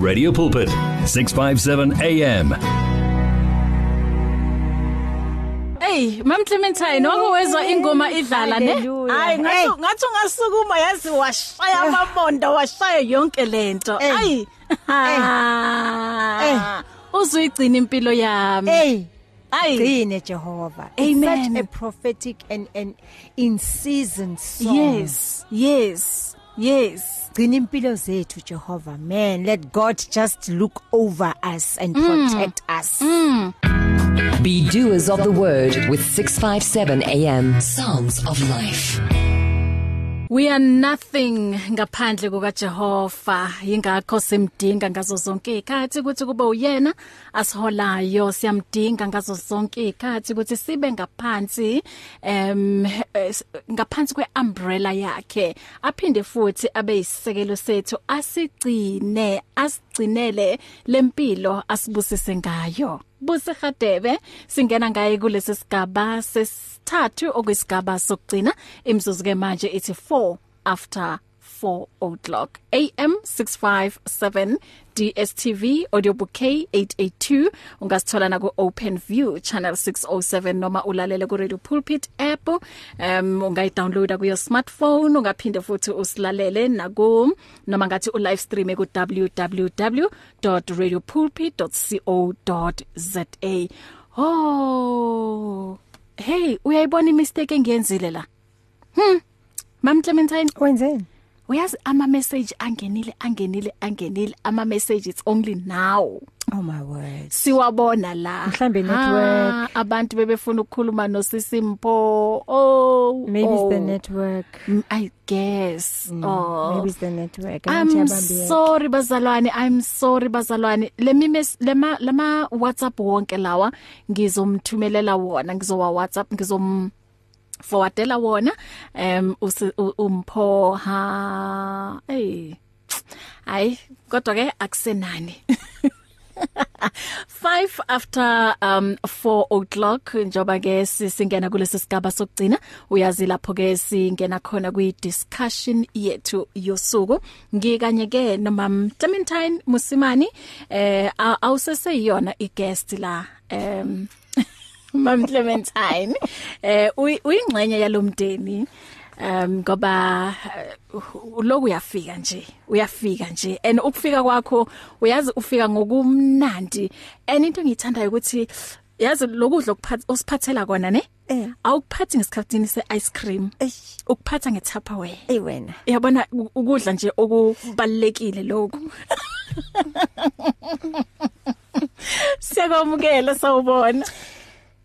Radio Pulpit 657 AM Hey, Mam Clementine, nokuwezwa ingoma idlala ne? Hayi, ngathi Hey. ngathi ungasukuma yazi washaya amabondo, washaya yonke lento. Hey. Ayi. Ah. Uzuyigcina impilo yami. Hey, gcine Jehovah. Amen. Such a prophetic and and in season song. Yes, yes, yes. Gcina impilo zethu Jehovah. Man, let God just look over us and protect us. Be doers of the word with 657 AM. Songs of Life. We are nothing ngaphandle kuka Jehova ingakho simdinga ngazo zonke izikhathi ukuthi kube uyena asiholayo. Siyamdinga ngazo zonke izikhathi ukuthi sibe ngaphansi em ngaphansi kweumbrella yakhe. Aphinde futhi abe isisekelo sethu asigcine asigcinele lempilo asibusise ngayo. Buse Gadebe singena ngaye kulesi sigaba sesithathu okuyisigaba sokugcina imzuzu ke manje ethi 4 after 4 o'clock AM 657 DSTV audiobook K 882 ungasithola na ku Open View channel 607 noma ulalele ku Radio Pulpit app. Um ungayidownloada ku your smartphone ungaphinde futhi usilalele naku noma ngathi u live stream ku www.radiopulpit.co.za oh hey uyayibona imistake engiyenzile la? Hm mam Clementine? Wenzeni? Uyazi ama message angenile angenile angenile ama message it's only now Oh my word. siwabona la Mhlambe network. Ah, abantu bebefuna ukukhuluma nosisi Mpho oh Maybe oh. it's the network. Mm, I guess mm, oh Maybe it's the network. I'm Angithi sorry bazalwane I'm sorry bazalwane lemi mes- lema lama WhatsApp wonke lawa ngizomthumelela wona ngizowa WhatsApp ngizom forwardela wona em umpho ha hey ay kodwa ke akusenani. 5 after um 4 o'clock njoba ke sisingena kulesi sigaba sokugcina uyazi lapho ke singena khona kwi discussion yethu yosuku. Ngikanye ke nomam Clementine Musimani eh aw- awuseseyiyona i-guest la um Mam Clementine. Eh uyi- uyingxenye yalomdeni um ngoba uh, loku uyafika nje uyafika nje. And ukufika kwakho uyazi ufika ngokumnandi. And into engiyithandayo ukuthi yazi lokudla osiphathela kona ne? Eh. awukuphathi ngesikhathini se-ice cream ukuphatha nge-Tupperware. Hey wena. yabona u- ukudla nje okubalekile lokho Siyakwamukela sawubona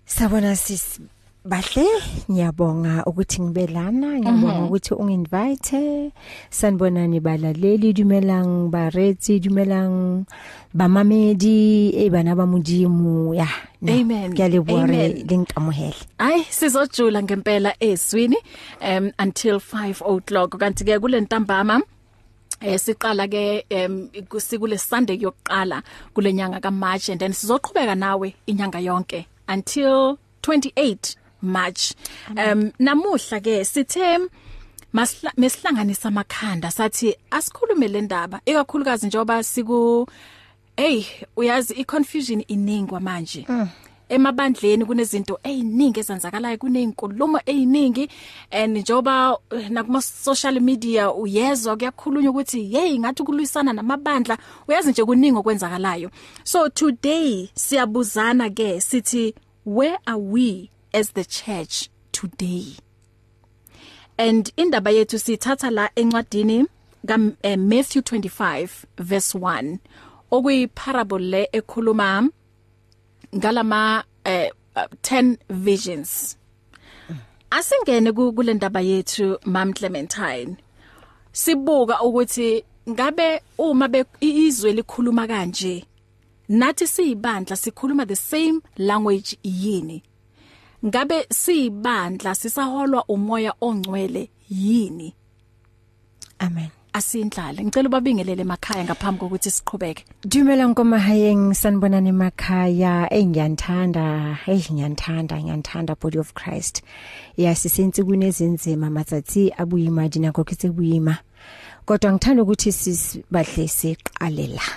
Sabona sis bahle ngiyabonga ukuthi ngibe lana ngiyabonga ukuthi unginvite sanibonani balaleli dumelang baretsi dumelang bamamedi e bana ba modimo ya Amen. ke a leboha re Amen. le nkamohele Ay sizojula ngempela ezwini um until 5 o'clock. Kanti ke kule ntambama eh siqala ke kusikule Sunday yokuqala kulenyanga kaMarch and then sizoqhubeka nawe inyanga yonke. Until 28 March. Um namuhla ke sithe masihla- mesihlanganisa amakhanda sathi asikhulume le ndaba ikakhulukazi njoba siku hey uyazi i-confusion iningwa manje emabandleni kunezinto eziningi ezenzakalayo kunezinkulumo eziningi. And njoba eh, nakuma social media uyezwa kuyakhulunywa ukuthi hey ngathi kulwisana namabandla uyazi nje kuningi okwenzakalayo. So today siyabuzana ke sithi where are we as the church today? And indaba yethu sithatha la encwadini ka eh, Matthew 25 verse 1 okuyi parable le ekhuluma ngalama eh, uh, 10 visions. Asingene ku- kule ndaba yethu mam Clementine. Sibuka ukuthi ngabe uma be izwe likhuluma kanje nathi siyibandla sikhuluma the same language yini? Ngabe siyibandla sisaholwa umoya ongcwele yini? Amen. Asindlale ngicela ubabingelele emakhaya ngaphambi kokuthi siqhubeke. Dumela ngomahayeng sanibonani emakhaya. Engiyanthanda hey ngiyanthanda ngiyanthanda body of Christ. Ya sisenzi kunezenzima matsatsi abuyima dina koketse buyima kodwa ngithanda ukuthi sisibahle siqale la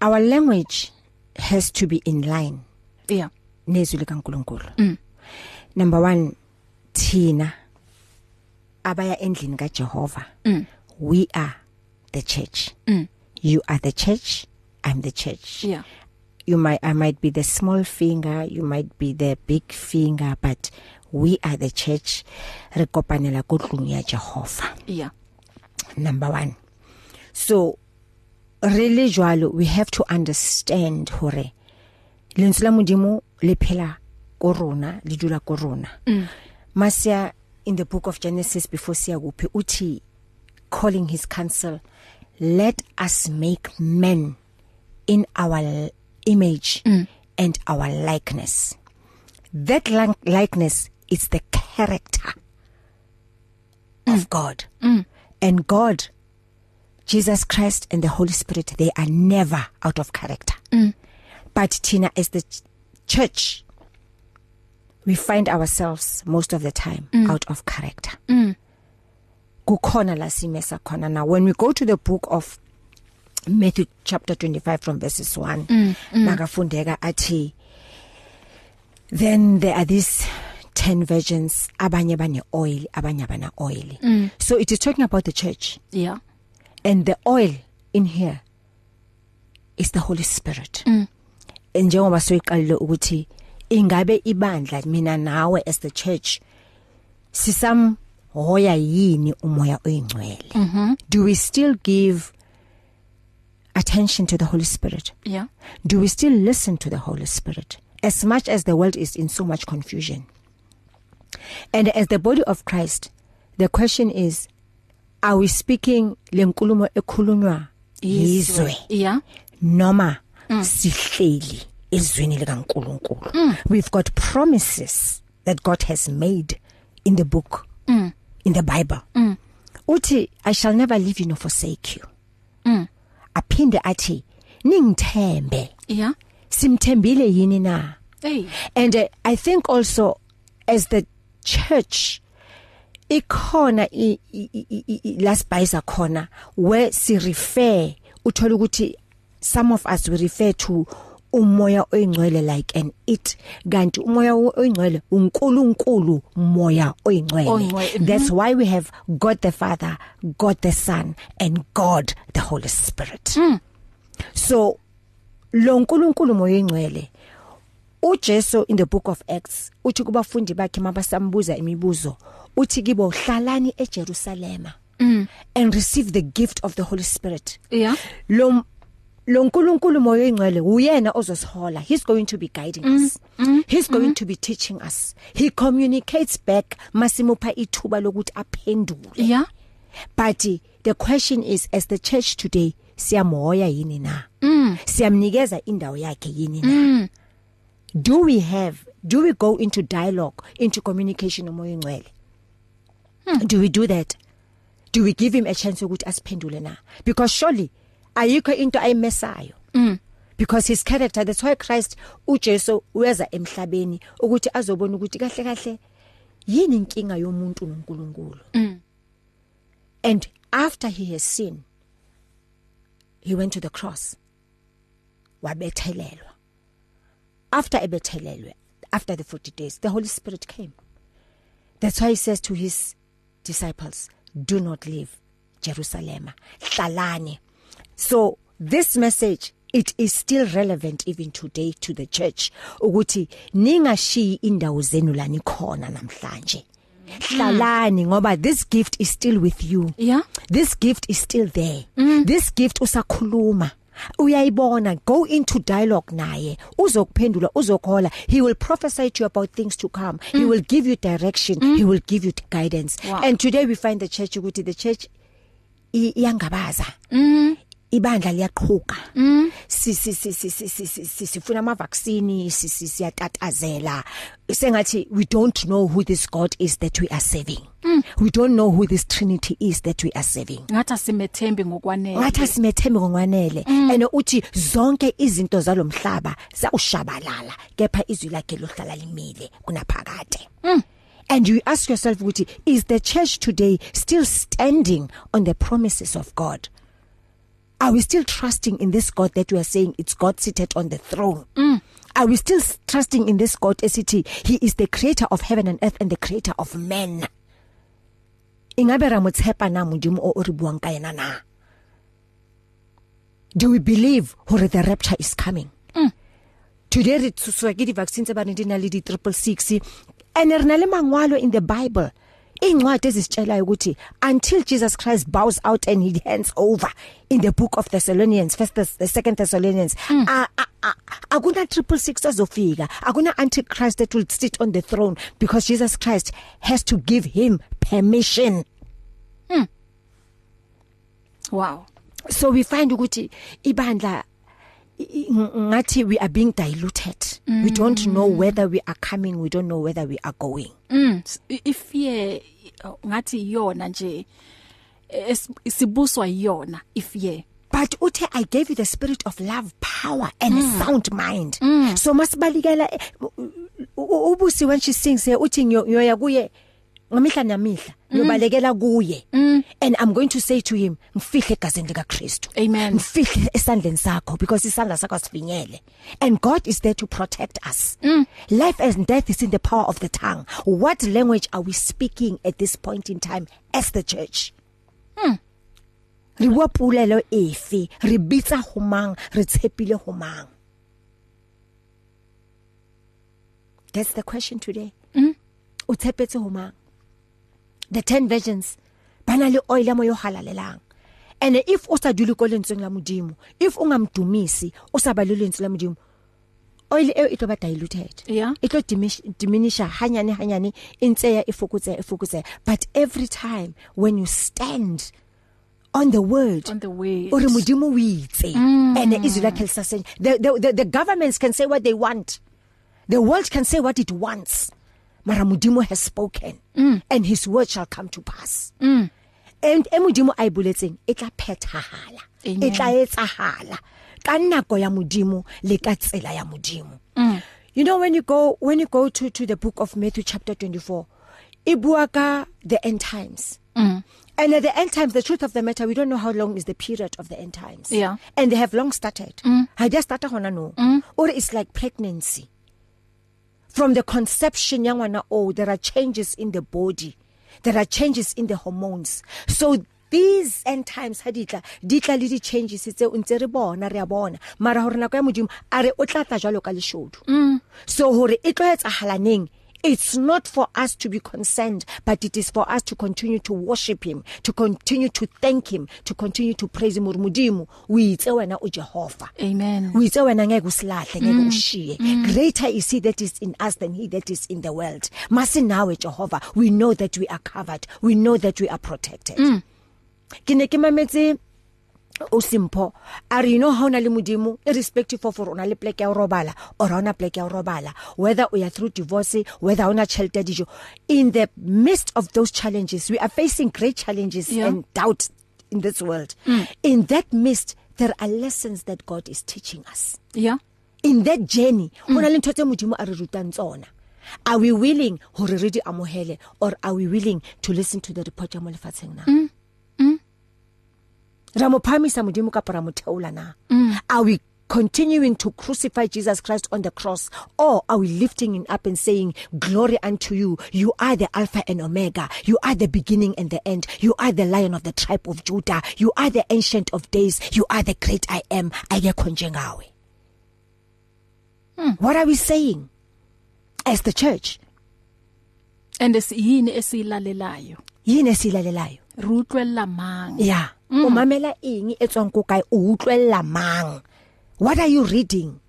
our language has to be in line. Yeah. Nezwi likaNkuluNkulu. Number 1 thina. Abaya endlini kaJehova. We are the church. You are the church i'm the church. Yeah. You might I might be the small finger you might be the big finger but we are the church. Re kopanela ko tlung ya Jehova. Yeah. Number 1 so really jwalo we have to understand hore lentswe la modimo le phela ko rona le dula ko rona. Masia in the book of genesis before siya kuphi uthi calling his council let us make men in our image mm. and our likeness. That li- likeness is the character of god. And god Jesus Christ and the Holy Spirit they are never out of character. Mm. but Tina as the ch- church we find ourselves most of the time mm. out of character mm. kukhona la simesa khona now when we go to the book of Matthew chapter 25 from verses 1 mm. makafundeka athi then there are these 10 virgins abanye bane oil abanye bana oil mm. so it is talking about the church yeah and the oil in here is the holy spirit mm. njengoba soyiqalile ukuthi ingabe ibandla mina nawe as the church sisam hoya yini umoya oyingcwele? Mm -hmm. do we still give attention to the holy spirit? Yeah. Do we still listen to the holy spirit? As much as the world is in so much confusion. And as the body of Christ the question is are we speaking lenkulumo ekhulunywa yizwe? Yeah. Noma mm. sihleli? Ezweni likaNkuluNkulu mm. we've got promises that God has made in the book mm. in the bible mm. uthi i shall never leave you nor forsake you Mm. aphinde athi ningithembe yeah simthembile yini na hey and uh, i think also as the church ikhona i- i- i- i- i- la sibhayisa khona where si refer uthola ukuthi some of us we refer to umoya oyingcwele like an it. Kanti umoya oyingcwele uNkulunkulu umoya oyingcwele. Oyingcwele, that's why we have God the Father God the Son and God the Holy Spirit. So lo nkulunkulu moya oyingcwele uJesu in the book of Acts uthi kubafundi bakhe mabasambuza imibuzo uthi kibo hlalani eJerusalema mm. and receive the gift of the Holy Spirit. Yeah. Lo lo nkulunkulu moya oyingcwele uyena ozosihola he's going to be guiding mm. us mm. he's going mm. to be teaching us he communicates back masimupha ithuba lokuthi aphendule yeah but the question is as the church today siyamoya yini na mm. siyamnikeza indawo yakhe yini na mm. do we have do we go into dialogue into communication nomoya ingcwele hmm. do we do that do we give him a chance ukuthi asiphendule na because surely ayikho into ayimesayo mm. because his character that's why Christ uJesu weza emhlabeni ukuthi azobona ukuthi kahle kahle yini inkinga yomuntu noNkulunkulu And after he has sinned, he went to the cross. Wabethelelwa. After ebethelelwe, after the 40 days, the Holy Spirit came. That's why he says to his disciples, do not leave Jerusalem. Hlalani. So this message it is still relevant even today to the church ukuthi ningashiyi indawo zenu la nikhona namhlanje hlalani ngoba this gift is still with you Yeah. this gift is still there mm. this gift usakhuluma uyayibona go into dialogue naye uzokuphendula uzokhola he will prophesy to you about things to come mm. he will give you direction mm. he will give you guidance Wow. and today we find the church ukuthi the church iyangabaza mm. Ibandla liyaqhuka. Mm. si si si si si si- si- si- sifuna ama vaccine si si- siyatatazela. Sengathi we don't know who this god is that we are serving. Mm. we don't know who this trinity is that we are serving. Ngathi asimethembi ngokwanele. Ngathi asimethembe ngokwanele. And uthi zonke izinto zalomhlaba zawushabalala kepha izwi lakhe lohlala limile kunaphakade. And you ask yourself ukuthi is the church today still standing on the promises of God? Are we still trusting in this God that we are saying it's God seated on the throne? Mm. are we still trusting in this God esithi he is the creator of heaven and earth and the creator of men. Ingabe ra motshepa na modimo o re buang ka yena na? Do we believe hore the rapture is coming? Mm. today re tswa ke di vaccines ba ne di na le di 666 and re na le mangwalo in the bible. Incwadi ezisitshela ukuthi until Jesus Christ bows out and he hands over in the book of Thessalonians first the second Thessalonians mm. akuna triple six azofika akuna antichrist that will sit on the throne because Jesus Christ has to give him permission mm. wow so we find ukuthi ibandla ngathi we are being diluted mm. we don't know whether we are coming we don't know whether we are going mm if ye ngathi yona nje isibuswa yona if ye but uthe i gave you the spirit of love power and mm. a sound mind mm. so masibalikela ubusi when she sings uthi ngiyoya kuye ngamihla namihla ngiyobalekela kuye. And i'm going to say to him ngifihle egazini lika Kristu amen. Ngifihle esandleni sakho because isandla sakho sifinyele and god is there to protect us. Mm. life and death is in the power of the tongue. What language are we speaking at this point in time as the church? Mm. re bua pulelo efe? Re bitsa ho mang? Re tshepile ho mang? That's the question today. Mm. o tshepetse ho mang? The 10 virgins bana le oil ya moyo halalelang. And if o sa dule ko lentsweng la modimo if o ngamdumisi o sa ba le lentswe la modimo oil e e tlo ba diluted. Yeah. E tlo diminish diminish hanyane hanyane e ntse ya e fokotsa e fokotsa but every time when you stand on the word on the way ore modimo o itse. Mm. and Israel can sustain the, the the the governments can say what they want. The world can say what it wants. Mara modimo has spoken mm. and his word shall come to pass mm. and e modimo a ibuletseng e tla phethahala e tla etsahala ka nako ya modimo le ka tsela ya modimo mm. you know when you go when you go to to the book of Matthew chapter 24 e bua ka the end times mm. and at the end times the truth of the matter we don't know how long is the period of the end times yeah and they have long started mm. ha just started hona no mm. or it's like pregnancy from the conception ya ngwana oh there are changes in the body. There are changes in the hormones. So these end times ha ditla ditla le di changes tse o ntse re bona re a bona. Mara hore nako ya modimo are o tla tla jwalo ka leshodu. Mm. so hore e tlo etsa halaneng It's not for us to be concerned, but it is for us to continue to worship him, to continue to thank him, to continue to praise him Mudimu. We itse wena u Jehovah. amen We itse wena ngeke usilahle ngeke Mm. ushiye. Greater is he that is in us than he that is in the world. Masi nawe Jehovah, we know that we are covered. We know that we are protected. Mm. Ke ne ke mametse o simpho are you know how na le modimo irrespective of rona le plek ya robala or ona plek ya robala whether we are through divorce whether ona shelter dijo in the midst of those challenges we are facing great challenges Yeah. and doubt in this world Mm. in that midst there are lessons that God is teaching us yeah in that journey hona le ntho tse modimo a re rutang tsona are we willing hore re di amohele or are we willing to listen to the report ya mo lefatsheng na Mm. Mm. Ra mo phamisa modimo ka para motheola na? Mm. are we continuing to crucify Jesus Christ on the cross? Or are we lifting him up and saying glory unto you. You are the alpha and omega. You are the beginning and the end. You are the lion of the tribe of Judah. You are the ancient of days. You are the great I am. Ayekho njengawe Hmm. what are we saying? As the church. And yini esilalelayo yini esilalelayo re utlwella mang yeah. Mm. O mamela eng e tswang ko kae? O utlwella mang? What are you reading?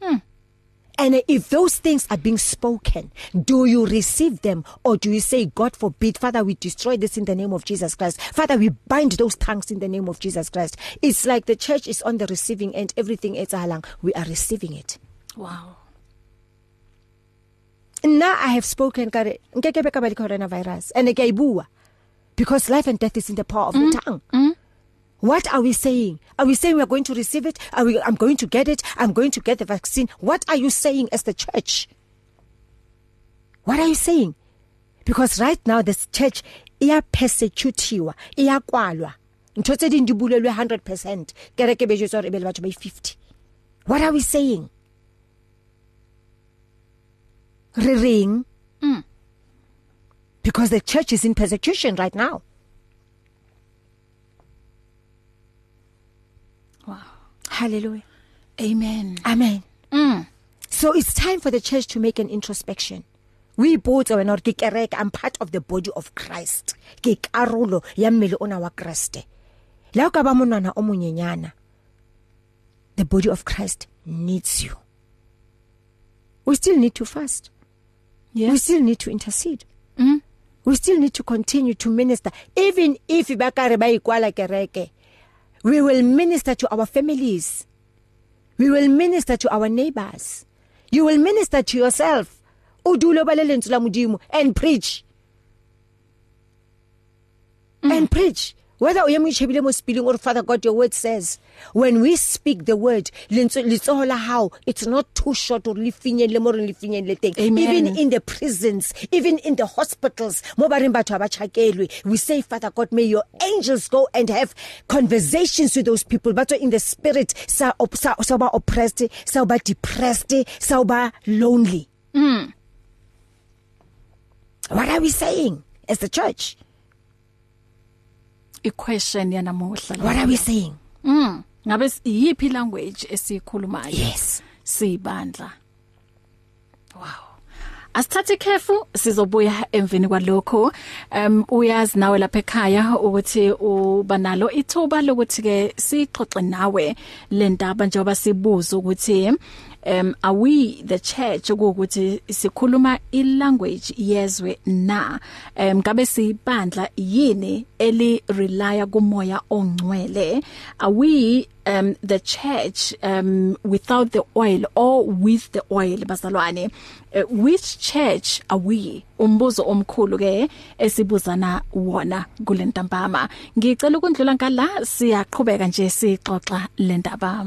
Hmm. and if those things are being spoken do you receive them or do you say god forbid father we destroy this in the name of Jesus Christ. Father we bind those tongues in the name of Jesus Christ. It's like the church is on the receiving end. Everything etsahalang we are receiving it. Wow. Nna i have spoken ka re nkeke be ka ba le coronavirus and ke a e bua. Because life and death is in the power of mm. the tongue. Mm. what are we saying? Are we saying we are going to receive it? Are we i'm going to get it? I'm going to get the vaccine. What are you saying as the church? What are you saying? Because right now this church iya persecutiwa iyakwalwa ntho tse ding di bulelwe 100% kereke be jwetsa hore be le batho ba 50 what are we saying? Re reng? Mm. Because the church is in persecution right now wow hallelujah amen amen mm So it's time for the church to make an introspection. We both are not ke kereke I'm part of the body of Christ. Ke karolo ya mmele ona wa Kriste. La ka ba monwana o monyenyana. The body of Christ needs you. We still need to fast. We yes still need to intercede. mm We still need to continue to minister even if ba ka re ba ikwala kereke. We will minister to our families. We will minister to our neighbors. You will minister to yourself. Udulo balelentsi la modimo and preach. Mm. And preach. Whether o ye moitshebile mo spilling or Father God your word says when we speak the word letsoho la hao it's not too short or le finyelle mo re le finyelle teng. Even in the prisons even in the hospitals mo ba reng batho ba chakelwe we say Father God may your angels go and have conversations with those people. But in the spirit sa sa, sa ba oppressed sa ba depressed sa ba lonely. Mm. What are we saying as the church? Equation yanamuhla what are we saying? Mm ngabe yipi language esikhulumayo? Yes. Sibandla wow. Asithathe ikhefu sizobuya emveni kwalokho. Um uyazi nawe lapha ekhaya ukuthi uba nalo ithuba lokuthi ke sixoxe nawe lendaba njengoba sibuza ukuthi um are we the church ukuthi sikhuluma i language yezwe na? Um ngabe sibandla yini eli relya kumoya ongcwele? Are we um the church um without the oil or with the oil bazalwane? Uh, which church are we? Umbuzo omkhulu ke esibuzana wona kulentambama ngicela ukundlula ngala siyaqhubeka nje sixoxa lendaba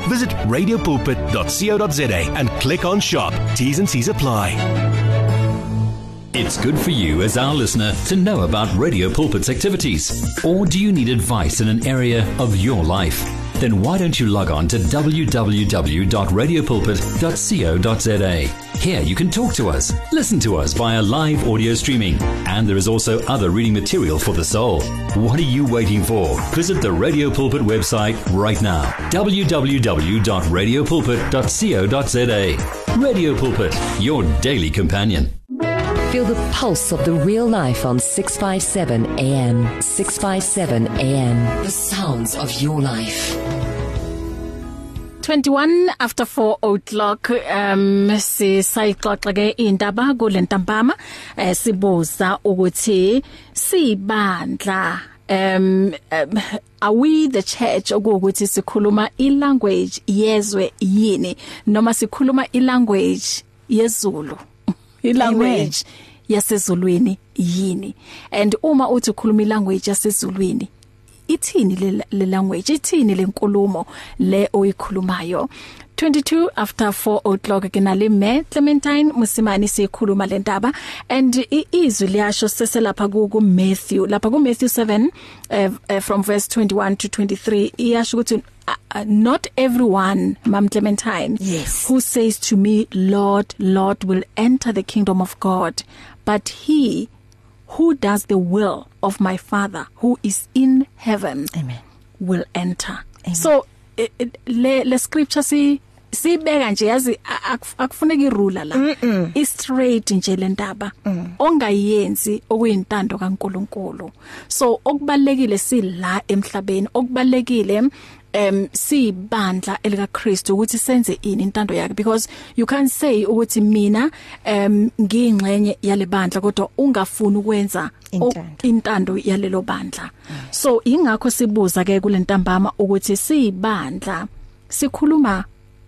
Visit radiopulpit.co.za and click on shop. T's and C's apply. It's good for you as our listener to know about Radio Pulpit's activities. Or do you need advice in an area of your life? Then why don't you log on to www.radiopulpit.co.za. Here you can talk to us, listen to us via live audio streaming, and there is also other reading material for the soul. What are you waiting for? Visit the Radio Pulpit website right now. www.radiopulpit.co.za. Radio Pulpit, your daily companion. Feel the pulse of the real life on 657 AM. 657 AM. The sounds of your life. 21 after 4 o'clock um sisayixoxa ke indaba kulentambama eh sibuza ukuthi sibandla um, um are we the church okuthi sikhuluma i language yezwe yini? Noma sikhuluma i language yezulu i language yasezulwini yini? And uma uthi ukhuluma i language yasezulwini ithini le, le language ithini lenkulumo le oyikhulumayo 22 after 4 o'clock kenale me Clementine Musimani sikhuluma lentaba and i- izwi liyasho seselapha ku Matthew lapha ku Matthew 7 uh, uh, from verse 21 to 23 iyasho ukuthi uh, not everyone mam Clementine Yes. who says to me lord lord will enter the kingdom of god but he who does the will of my father who is in heaven Amen. will enter. Amen. so it, it, le le scripture si sibeka nje yazi akufuneki irula la. I straight nje lendaba ongayenzi okuyintando kaNkuluNkulu. So okubalekile sila emhlabeni. Okubalekile em sibandla elika Kristu ukuthi senze ini intando yakhe. Because you can say ukuthi mina em ngiyingxenye yale bandla kodwa ungafuni ukwenza Intando. yalelo bandla. So ingakho sibuza ke kulentambama ukuthi sibandla sikhuluma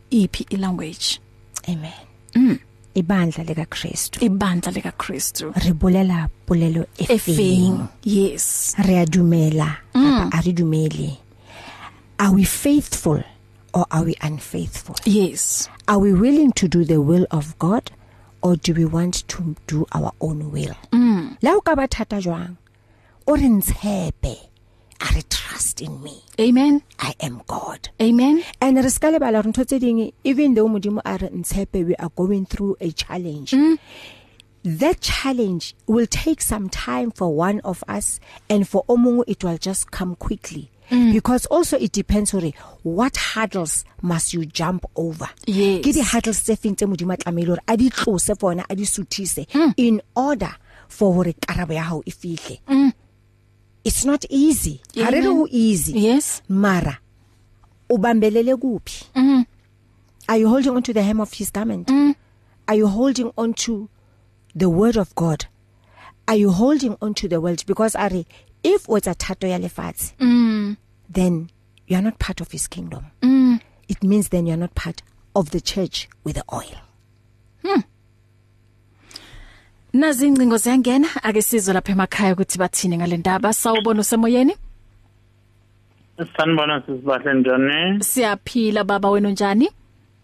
iphi ilanguage? Amen. Mm. Ibandla lika Kristu ibandla lika bolela polelo e efeng feng yes. Re a dumela mm. a re dumele are we faithful or are we unfaithful? Yes. Are we willing to do the will of God or do we want to do our own will? Mm. la o ka ba thata jwang? O re ntshepe a re trust in me. Amen. I am God. Amen. And re ska lebala re ntho tse ding even though modimo a re ntshepe we are going through a challenge. Mm. that challenge will take some time for one of us and for omongwe it will just come quickly. Mm. because also it depends hore what hurdles must you jump over Yes. ke di hurdles tse feng tse modimo tlamehile hore a di tlose bona a di suthise mm. in order for hore karabo ya hao e fihle mm. it's not easy ha re ho easy yes mara ubambelele kuphi Mhm. are you holding on to the hem of his garment mm. are you holding on to the word of god are you holding on to the world because are if what's a thato ya lefatshe mm. then you are not part of his kingdom. Mm. It means then you are not part of the church with the oil. Nazi incingo ziyangena. Ake sizwe lapha emakhaya ukuthi bathini ngalendaba sawubona usemoyeni? Sanibona sisibahle njani? siyaphila baba wena njani?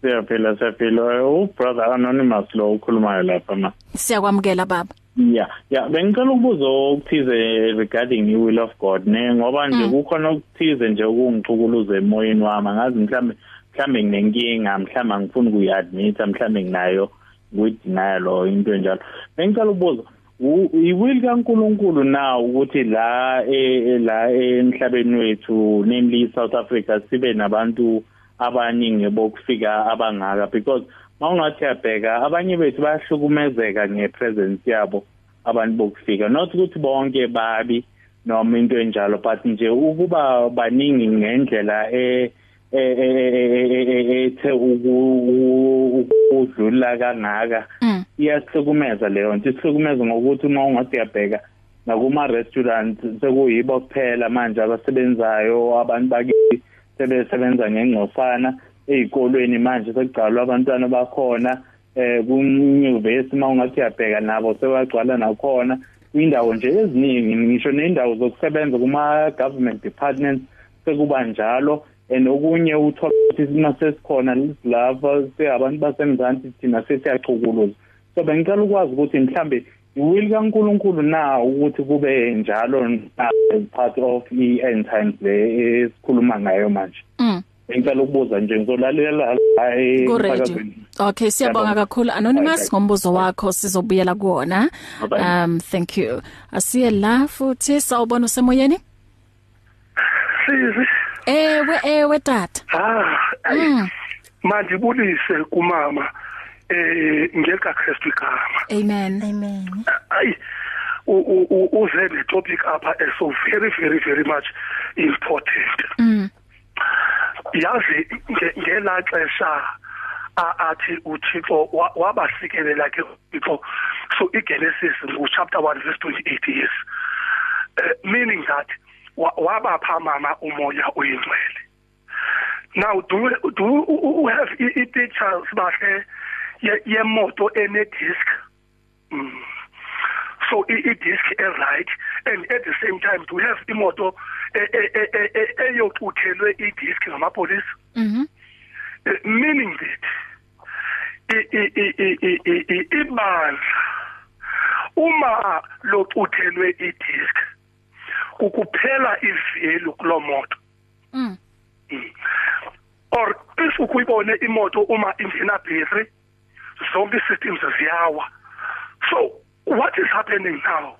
Siyaphila siyaphila. ubrother anonymous lo ukhulumayo lapha ma. siyakwamukela baba. Yeah, yeah, bengicela ukubuza okuthize regarding the will of God ne ngoba nje kukhona okuthize nje okungicukuluza emoyeni wami. Ngazi mhlambe mhlambe nginenkinga mhlambe angifuni kuyiadmit mhlambe nginayo kuyidenial or into enjalo. Bengicela ukubuza u- iwill kaNkuluNkulu na ukuthi la e- la emhlabeni wethu namely South Africa sibe nabantu abaningi bokufika abangaka? Because mawungathi yabheka abanye bethu bayahlukumezeka ngepresence yabo abantu bokufika. Not ukuthi bonke babi noma into enjalo but nje ukuba baningi ngendlela e e- e- e- e- e- ethe uku- ukudlula kangaka. Mm. iyasihlukumeza leyo nto isihlukumeza ngokuthi uma ungathi uyabheka nakuma restaurants sekuyibo kuphela manje abasebenzayo abantu bakithi sebesebenza ngengcosana ezikolweni manje sekugcwala abantwana bakhona eh kunyuvesi mawungathi uyabheka nabo sebagcwala nakhona. Indawo nje eziningi ngisho nendawo zokusebenza kuma government departments sekuba njalo and okunye uthola ukuthi masesikhona lapha seabantu basemzansi thina sesiyachukuluza so bengicela ukwazi ukuthi mhlambe iwill kaNkuluNkulu na ukuthi kube njalo na as part of i-end times le esikhuluma ngayo manje? Mm. Bengicela ukubuza nje ngizolalela hayi ku radio emsakazweni. okay siyabonga Siyabonga. kakhulu. Anonymous Right, ngombuzo wakho sizobuyela kuona Bye-bye. um thank you. Asiye la futhi sawubona usemoyeni? Sizi. Ewe ewe tata. Ah ay, Mm. mandibulise kumama eh ngeka Christu igama. Amen. Amen. Ay u- u- u- uze le topic apha is so very very very much important. Mm. Yazi nge- ngela xesha athi uThixo wa- wabasikelela ke uThixo so iGenesis chapter 1 verse 28 yes uh, meaning that wa- wabapha mama umoya oyingcwele now do do we- have i-pictures bahle ye- yemoto ene disc mm. So i- i-disc e-right and at the same time do we have imoto e- e- e- e- e- eyoxuthelwe i-disc ngamapolisa. Mhm Eh, meaning that ibandla uma loxuthelwe i-disc kukuphela ivelu kuloo moto. Mm. Or if ukuyibone imoto uma ingena battery zonke i-systems ziyawa. So what is happening now?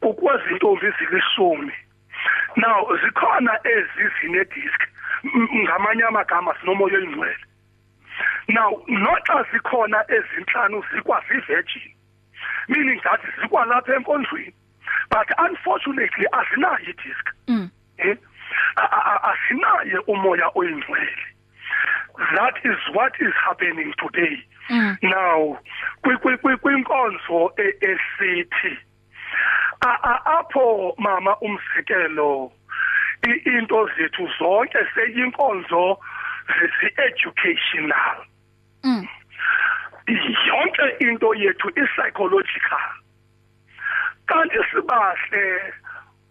Kukwazi intombi zilishumi now zikhona ezizine disk ngamanye amagama sinomoya oyingcwele. Now noxa zikhona ezinhlanu zikwazi virgin meaning that zikwalapha enkonzweni but unfortunately azinayo idisk. Mm. Eh? Asinaye umoya oyingcwele. That is what is happening today mm. now kwinkonzo e, esithi apho mama umzekelo into zethu zonke seyinkonzo zesi-educational mm. yonke into yethu i-psychological kanti sibahle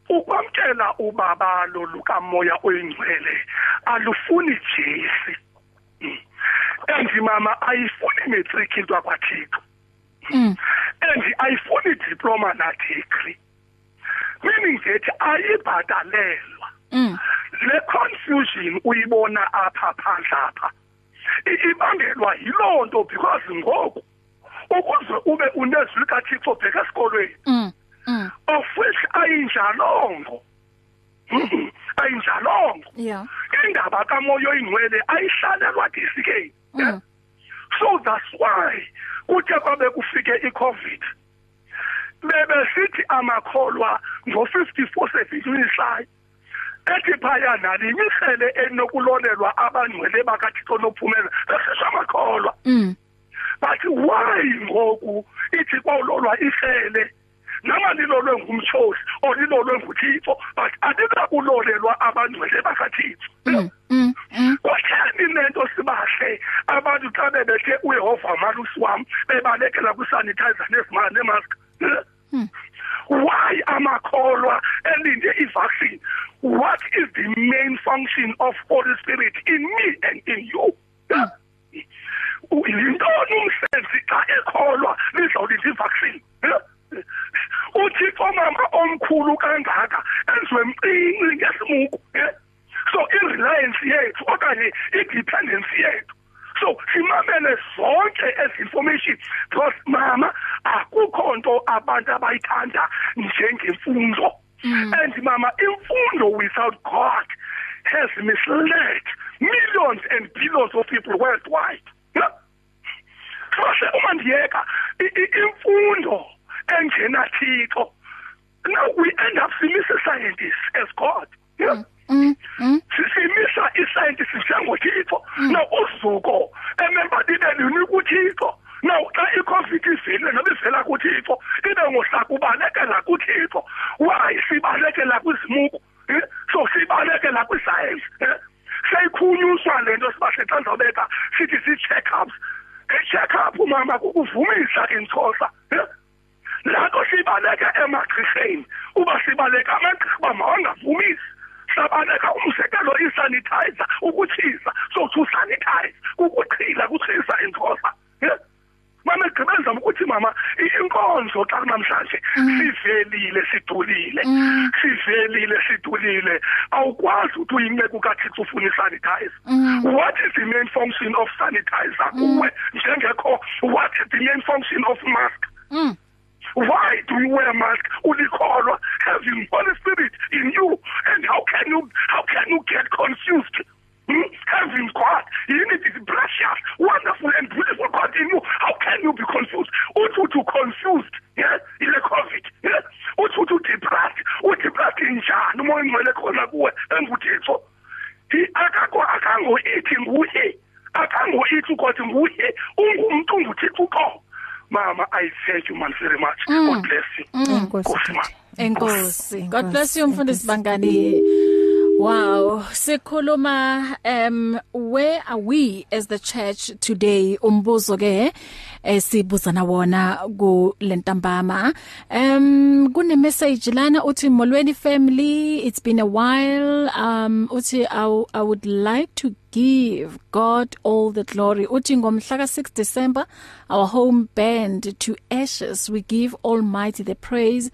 ukwamkela ubabalo lukamoya oyingcwele alufuni jesi and mama ayifuni matric into akwathixo and ayifuni diploma na degree meaning that ayibhatalelwa. Le confusion uyibona apha phandle apha ibangelwa yiloo nto because ngoku ukuze ube unezwi likathixo bheka esikolweni. Of which ayinjalongo ayinjalongo yeah indaba kamoya oyingcwele ayihlalelwa disikeni so that's why kuthe kwabe kufike icovid bebesithi amakholwa ngo54 sevinyishayo ethi phaya nali imisele enokulolelwa abangcwele bakathixo nophumela besisho amakholwa. But why ngoku ithi kwawulolwa isele noma lilolwe ngumshosi or lilolwe nguthixo but alikakulolelwa abangcwele bakathixo. Kwatheni lento sibahle abantu xa bebethe uyehova malusi wami bebalekela kwisanitizer nezimali nemask why amakholwa elinde ivaccine? What is the main function of holy spirit in me and in you? Yintoni umsebenzi xa ekholwa lizawulinda ivaccine? Uthixo mama omkhulu kangaka enziwe mcinci ngesimuku so i-reliance yethu okanye i-dependency yethu so simamele zonke ezi information. Because mama akukho nto abantu abayithanda njengemfundo. And mama imfundo without god has misled millions and billions of people worldwide. So uma ndiyeka imfundo engena thixo. Now we end up simisa scientists as god. Yeah? Mm mm simisa iscientist njengothixo. Now uzuko emembalibeni ukuthixo now xa icovid ivele noba ivela kuthixo ibe ngohlakubalekela kuthixo. Why sibalekela kwizimuku so sibalekela kwiscience seyikhunyuswa lento sibahle xa ndizawubeka sithi zii-check ups i-check up mama kukuvumisa intshosa lakho sibaleka emagqirheni uba sibaleka amagqirha uba mawangavumisi sabaleka umzekelo isanitizer ukutshisa sothi usanitize kukuqhila kuchisa inkosa mama egqibeza ukuthi mama inkonzo xa namhlanje sivelile sidulile sivelile sidulile awukwazi ukuthi uyinceku kathixo ufuna isanitizer. What is the main function of sanitizer kuwe? Njengekho what is the main function of mask? Why do you wear a mask? Ulikholwa having holy spirit in you? And how can you how can you get confused? Hmm? having god? Yini this precious wonderful and beautiful god in you. How can you be confused? Uthi uthi confused yeah? Ile covid yeah? Uthi uthi depressed udepressed njani umoya ngcwele khona kuwe enguthixo akakho akango ithi nguye akango ithi kodwa nguye ungumuntu unguthixo uqobo. Mama i thank you man very much. Mm. god bless you. Enkosi enkosi god bless you mfundisi bangani Wow, sikhuluma um where are we as the church today? Umbuzo ke esibuzana wona ku lentambama um kune message lana uthi Molweni family it's been a while. Um uthi I, I would like to give God all the glory. Uthi ngomhla ka 6 December our home burned to ashes we give almighty the praise.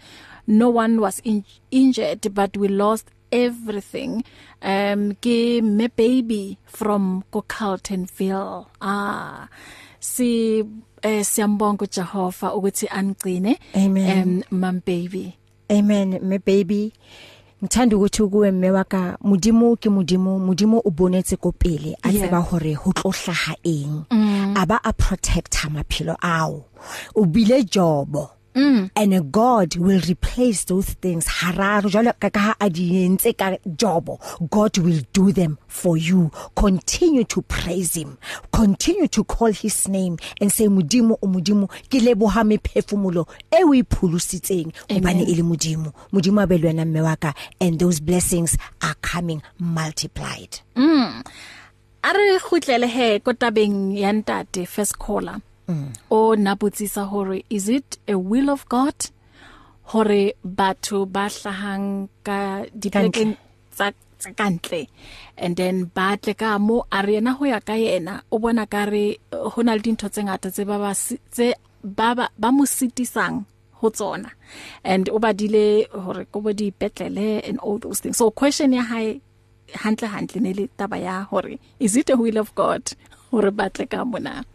No one was in injured but we lost everything um ke me baby from Cocartonville ah si eh siyambonga uJehova ukuthi angcine Amen. um mam baby. Amen me baby. Ngithanda ukuthi kuwe mme wa ka modimo ke modimo modimo o bonetse ko pele a Yeah. tseba hore ho tlo hlaha eng? Mm. aba a protecta maphelo ao. O bile jobo. Mm. and God will replace those things. Hararo jalo ka ka a di entse ka jobo God will do them for you. Continue to praise him. Continue to call his name and say modimo o modimo ke leboha mephefumulo e o iphulusitseng hobane e le modimo. Modimo a be le wena mme wa ka and those blessings are coming multiplied. Mm. Are khutlele he kotabeng ya ntate first caller. Mm. o naputsisa hore is it a will of god? Hore batho ba hlahang ka diplekeng tsa kantle and then ba tle ka mo are yena ho ya ka yena o bona ka re hona le dintho tse ngata tse ba ba tse ba ba mo sitisang ho tsona. And o badile hore go bo di petlele and all those things. So question ya hae hantle hantle ne le taba ya hore is it a will of god? Hore batle ka mona.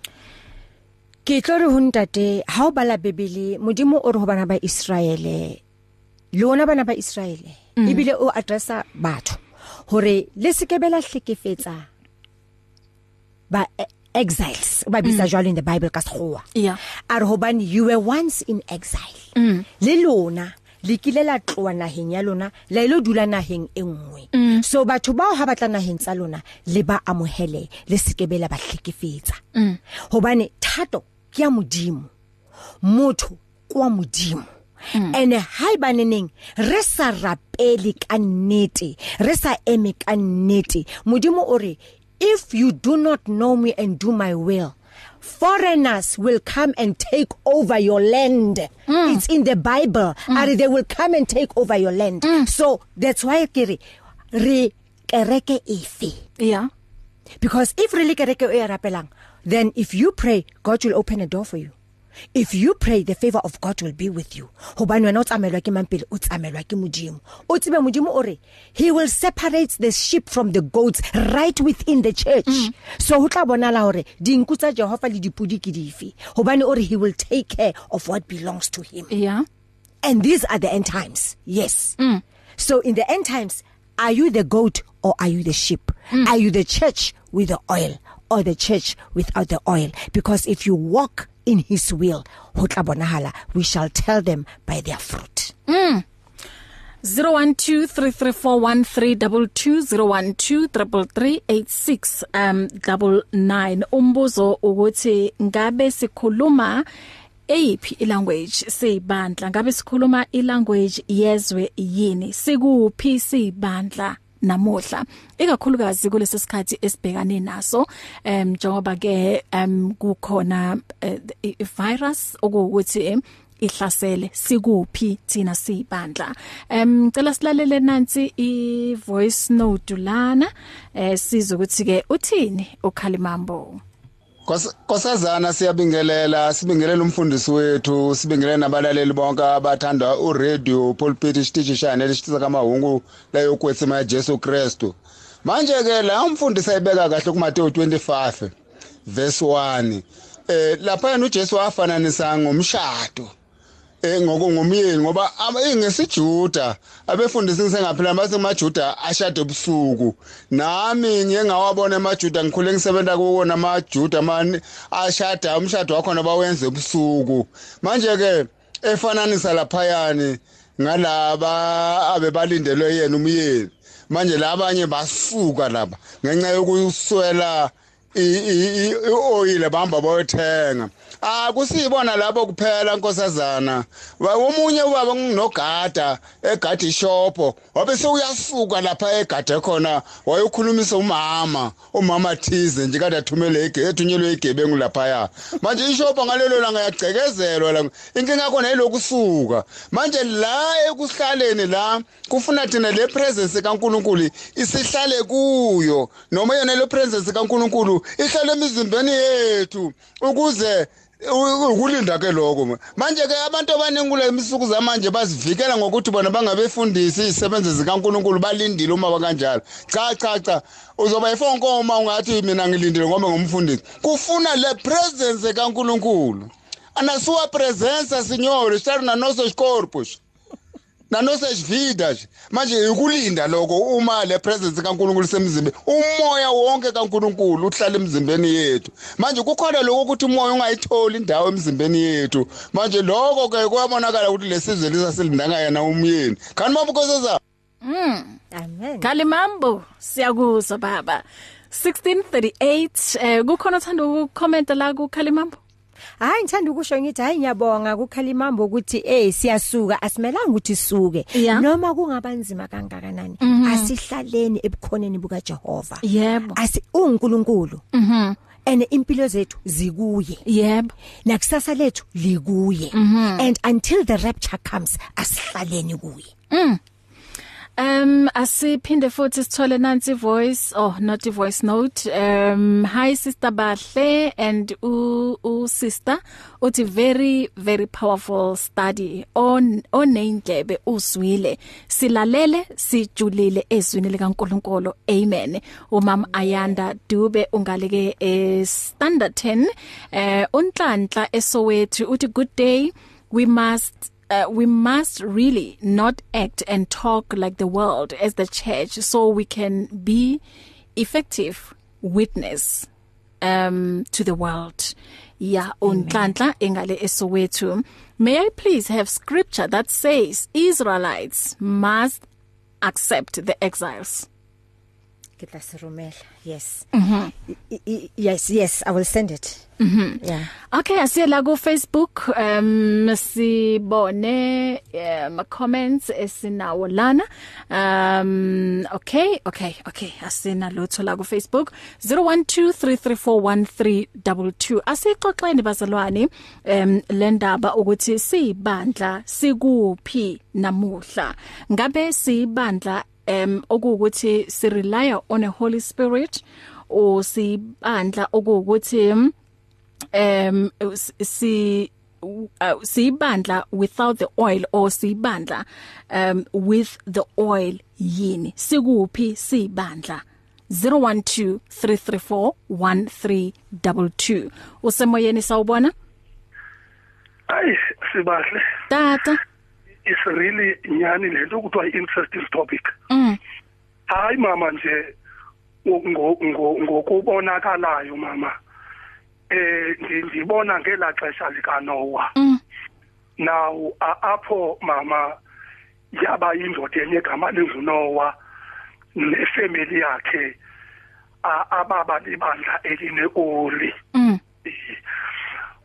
Ke tlo re ho ntate ha o bala bebele modimo o re ho bana ba Israele lona bana ba Israele mm. ebile o addressa batho hore le sekebela hlekefetsa ba exiles ba bisa mm. jwalo in the bible ka sekgowa yeah are hobane you were once in exile mm. le lona le kile la tloa naheng ya lona la ile dula naheng e nngwe mm. so batho bao ha batla naheng tsa lona le ba amohele le sekebela ba hlekefetsa mm. hobane thato ke ya modimo motho kwa modimo Mm. and haibaneneng re sa rapele ka nnete re sa eme ka nnete modimo o re if you do not know me and do my will foreigners will come and take over your land mm. it's in the bible mm. are they will come and take over your land mm. so that's why ke re re kereke efe yeah because if really kereke o ya rapelang then if you pray god will open a door for you. If you pray the favor of God will be with you. Hobane wena o tsamelwa ke mampele o tsamelwa ke modimo. O tsebe modimo o re he will separate the sheep from the goats right within the church. Mm. so ho tla bonala hore dinku tsa Jehova le dipudi ke dife? Hobane o re he will take care of what belongs to him. Yeah. And these are the end times. Yes. Mm. so in the end times are you the goat or are you the sheep? Mm. are you the church with the oil? Or the church without the oil. Because if you walk in his will ho tla bonahala we shall tell them by their fruit. Mm 0123341322 um 99 umbuzo ukuthi ngabe sikhuluma eyiphi ilanguage sibandla ngabe sikhuluma ilanguage yezwe yini? Sikuphi sibandla namuhla. Ikakhulukazi kulesi sikhathi esibhekane naso em njengoba ke em kukhona uh, virus okuwukuthi ihlasele sikuphi thina sibandla em cela silalele nansi i voice note lana eh sizokuthi ke uthini ukhalimambo? Nkosazana siyabingelela sibingelela umfundisi wethu sibingelela nabalaleli bonke abathanda uradio pulpit isiteshi shane lesitisa kamahungu leyo kwetsima ya Jesu Kristu. Manje ke la umfundisi ayibeka kahle kuMateyu 25 verse 1 eh lapha yena uJesu wafananisa ngomshado. Eh ngokungumyeni ngoba ingesijuda abefundisi ngisengaphela base majuda ashade ebusuku nami ngeke ngawabona emajuda ngikhule ngisebenza kuwo namajuda mani ashada umshado wakho nabawenze ebusuku manje ke efananisa laphayani ngalaba abebalindelwe yena umyeni manje labanye basuka lapha ngenxa yokuswela i-oyile bahamba bayothenga akusibona lapho kuphela nkosazana. Omunye ubaba nginogada egada ishopo wabe sewuyasuka lapha egade khona wayokhulumisa umama umama thize nje kade athumele ethunyelwe igebengu laphaya. Manje ishopo ngalelo langa yagcekezelwa la inkinga yakho neyilokusuka manje la ekusihlaleni la kufuna thina le presence kaNkuluNkulu isihlale kuyo noma yona le presence kaNkuluNkulu ihlale emizimbeni yethu ukuze ukulinda ke lokho. Manje ke abantu abaningi kule misuku zamanje bazivikela ngokuthi bona bangabefundisi izisebenzi zikaNkuluNkulu balindile uma bakanjalo cha cha cha. Uzoba ifonkoma ungathi mina ngilindile ngoba ngumfundisi. Kufuna le presence kaNkuluNkulu. Anasuwa presence signore sta na nosso corpos nanosejivida nje manje ukulinda lokho uma le presence kaNkuluNkulu semzimbe umoya wonke kaNkuluNkulu uhlala emzimbeni yethu manje kukhona lokho ukuthi umoya ungayitholi indawo emzimbeni yethu manje lokho ke kuyabonakala ukuthi lesizwe lisasilindanga yena umyeni kanti mabukoseza Mm. Amen. Kalimambo siyakuzwa baba. 1638 eh kukhona uthanda ukucomment la ku Kalimambo? Hayi ngithanda ukusho ngithi hayi ngiyabonga kukhalimambo ukuthi eh siyasuka. Asimelanga ukuthi suke. Yeah. noma kungabanzima kangakanani asihlaleni ebukhoneni buka Jehova Yebo. asi uNkulunkulu. Mhm. ene impilo zethu zikuye. Yebo. nakusasa lethu likuye. And until the rapture comes asihlaleni kuye. Um asiphinde futhi sithole nansi voice oh not a voice note. Um hi sister Bahle and u, u sister. Uthi very very powerful study. On onendlebe uswile silalele sijulile ezwini likaNkuluNkulu. Amen. Umama Ayanda Dube ungaleke e standard 10 eh unhlanhla esowethu uthi good day. We must uh, we must really not act and talk like the world as the church so we can be effective witness um to the world. Yeah unhlanhla engale esowethu. May i please have scripture that says israelites must accept the exiles? Kitla sirumela yes. Mhm I- I- yes yes i will send it. Mhm yeah. Okay asiye la ku Facebook um sibone um comments esinawo lana. Um okay okay okay asina lutho la ku Facebook 0123341322 asixoxeni bazalwane um lendaba ukuthi sibandla sikuphi namuhla? Ngabe sibandla um okuwukuthi si rely on a holy spirit o sibandla okuwukuthi um um si uh, siyibandla without the oil or siyibandla um with the oil yini? Sikuphi siyibandla 0123341322 usemoyeni sawubona? Hayi sibahle. Tata. Is really nyani lento kuthiwa interesting topic. Mm. Hayi mama nje ngo- ngo- ngokubonakalayo mama. Eh ndi- ndibona ngela xesha lika Noah mm. Now apho mama yaba indoda enye igama linguNoah nefamily yakhe ababa libandla elineoli. Mm.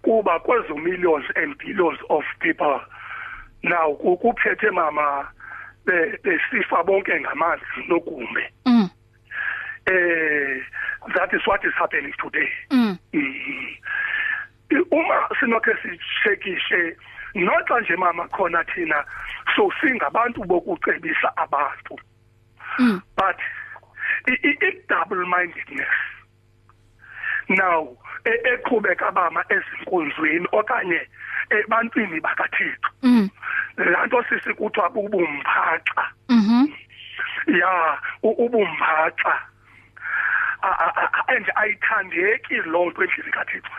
Kuba kwezo millions and billions of people now ku- kuphethe mama be- besifa bonke ngamanzi nogumbe mm. Eh that is what is happening today. Mm. Mhm. uma sinokhe sichekishe noxa nje mama khona thina so singabantu bokucebisa abantu. Mm. But i- double mindedness now eqhubeka bama ezinkonzweni okanye ebantwini bakaThixo. Mm. Lanto sisi kuthiwa ubumphaxa mhm ya ubumphaxa and ayithandeki loo nto endlini kaThixo.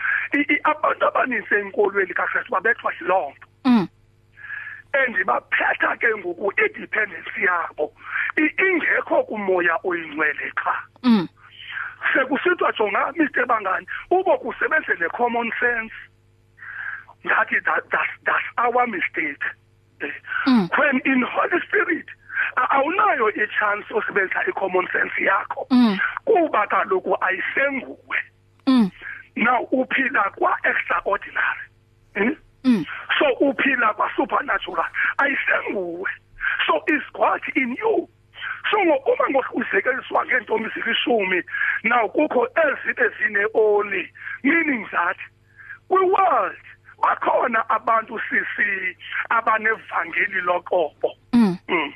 Abantu abaninzi enkolweni kaKristu babethwa yiloo nto. Mm. And baphetha ke ngoku independence yabo. Ingekho kumoya oyingcwele qha mm. Sekusithiwa jonga Mr Bangani ubo kusebenze ne common sense. Ngathi that that's, that's our mistake. Mm. when in holy spirit awunayo ichance osebenzisa i-common sense yakho. Mm. kuba kaloku ayisenguwe. Mm. Now uphila kwa-extraordinary. Eh? mm. So uphila kwa-supernatural. Ayisenguwe. So is god in you. So uma ngokuzekeliswa ngeentombi zilishumi now kukho ezibe zine-oli meaning that kwi-world bakhona abantu sisi abanevangeli loqobo mm Mm.